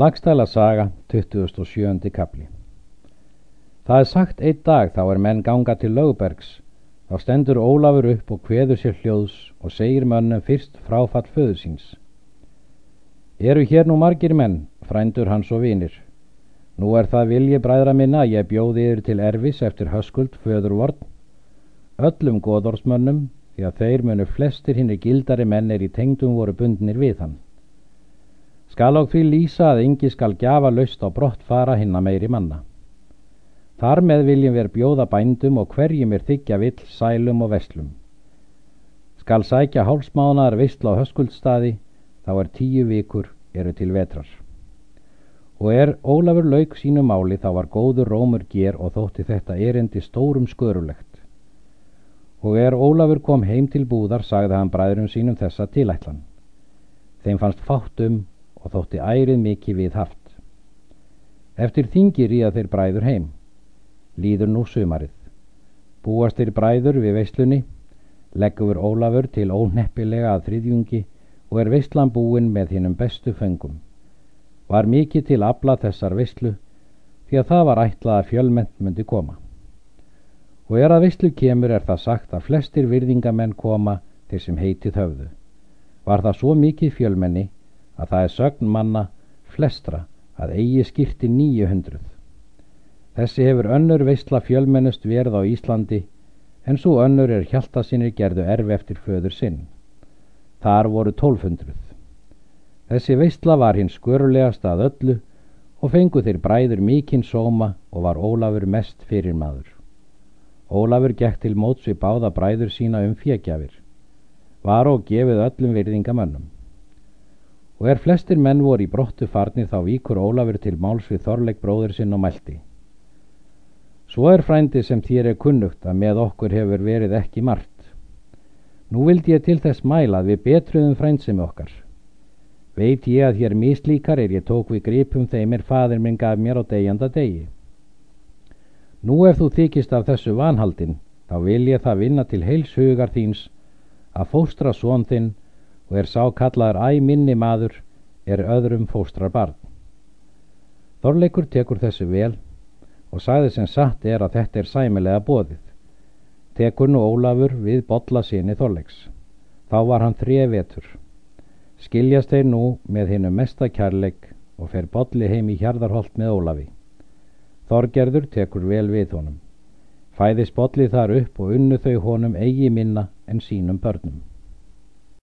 Lagstæla saga, 27. kapli Það er sagt einn dag þá er menn ganga til lögbergs, þá stendur Ólafur upp og kveður sér hljóðs og segir mönnum fyrst fráfall föður síns. Eru hér nú margir menn, frændur hans og vinir. Nú er það vilji bræðra minna að ég bjóði yfir til erfis eftir höskuld föður vorn, öllum goðorsmönnum, því að þeir munu flestir hinnir gildari menn er í tengdum voru bundnir við hann. Skal á því lýsa að yngi skal gjafa laust á brott fara hinna meiri manna. Þar með viljum við bjóða bændum og hverjum er þykja vill sælum og veslum. Skal sækja hálsmánaðar vistla á höskuldstaði, þá er tíu vikur eru til vetrar. Og er Ólafur lauk sínu máli þá var góður rómur ger og þótti þetta erindi stórum skörulegt. Og er Ólafur kom heim til búðar sagði hann bræðurum sínum þessa tilætlan. Þeim fannst fátt um og þótti ærið mikið við haft. Eftir þingir í að þeir bræður heim. Líður nú sumarið. Búast þeir bræður við veislunni, leggur Ólafur til óneppilega að þriðjungi og er veislan búin með hinnum bestu fengum. Var mikið til abla þessar veislu því að það var ætlað að fjölmennt myndi koma. Og er að veislu kemur er það sagt að flestir virðingamenn koma þeir sem heitið höfðu. Var það svo mikið fjölmenni að það er sögn manna flestra að eigi skipti nýju hundruð. Þessi hefur önnur veistla fjölmennust verð á Íslandi en svo önnur er hjálta sinni gerðu erfi eftir föður sinn. Þar voru tólfundruð. Þessi veistla var hins skörulegast að öllu og fengu þeir bræður mikinn sóma og var Ólafur mest fyrir maður. Ólafur gekk til móts við báða bræður sína um fjegjafir. Var og gefið öllum virðingamönnum og er flestir menn voru í brottu farnir þá víkur Ólafur til máls við Þorleik bróður sinn og mælti. Svo er frændi sem þér er kunnugt að með okkur hefur verið ekki margt. Nú vildi ég til þess mæla að við betruðum frændsemi okkar. Veit ég að hér mislíkar er ég tók við gripum þeim er fadir minn gaf mér á degjanda degi. Nú ef þú þykist af þessu vanhaldin, þá vil ég það vinna til heils hugar þíns að fóstra svon þinn og er sá kallaður æ minni maður er öðrum fóstrar barn. Þorleikur tekur þessu vel og sagði sem satt er að þetta er sæmilega bóðið. Tekur nú Ólafur við botla síni Þorleiks. Þá var hann þrje vetur. Skiljast þeir nú með hinnu mesta kærleik og fer botli heim í hjarðarholt með Ólafi. Þorgerður tekur vel við honum. Fæðis botli þar upp og unnu þau honum eigi minna en sínum börnum.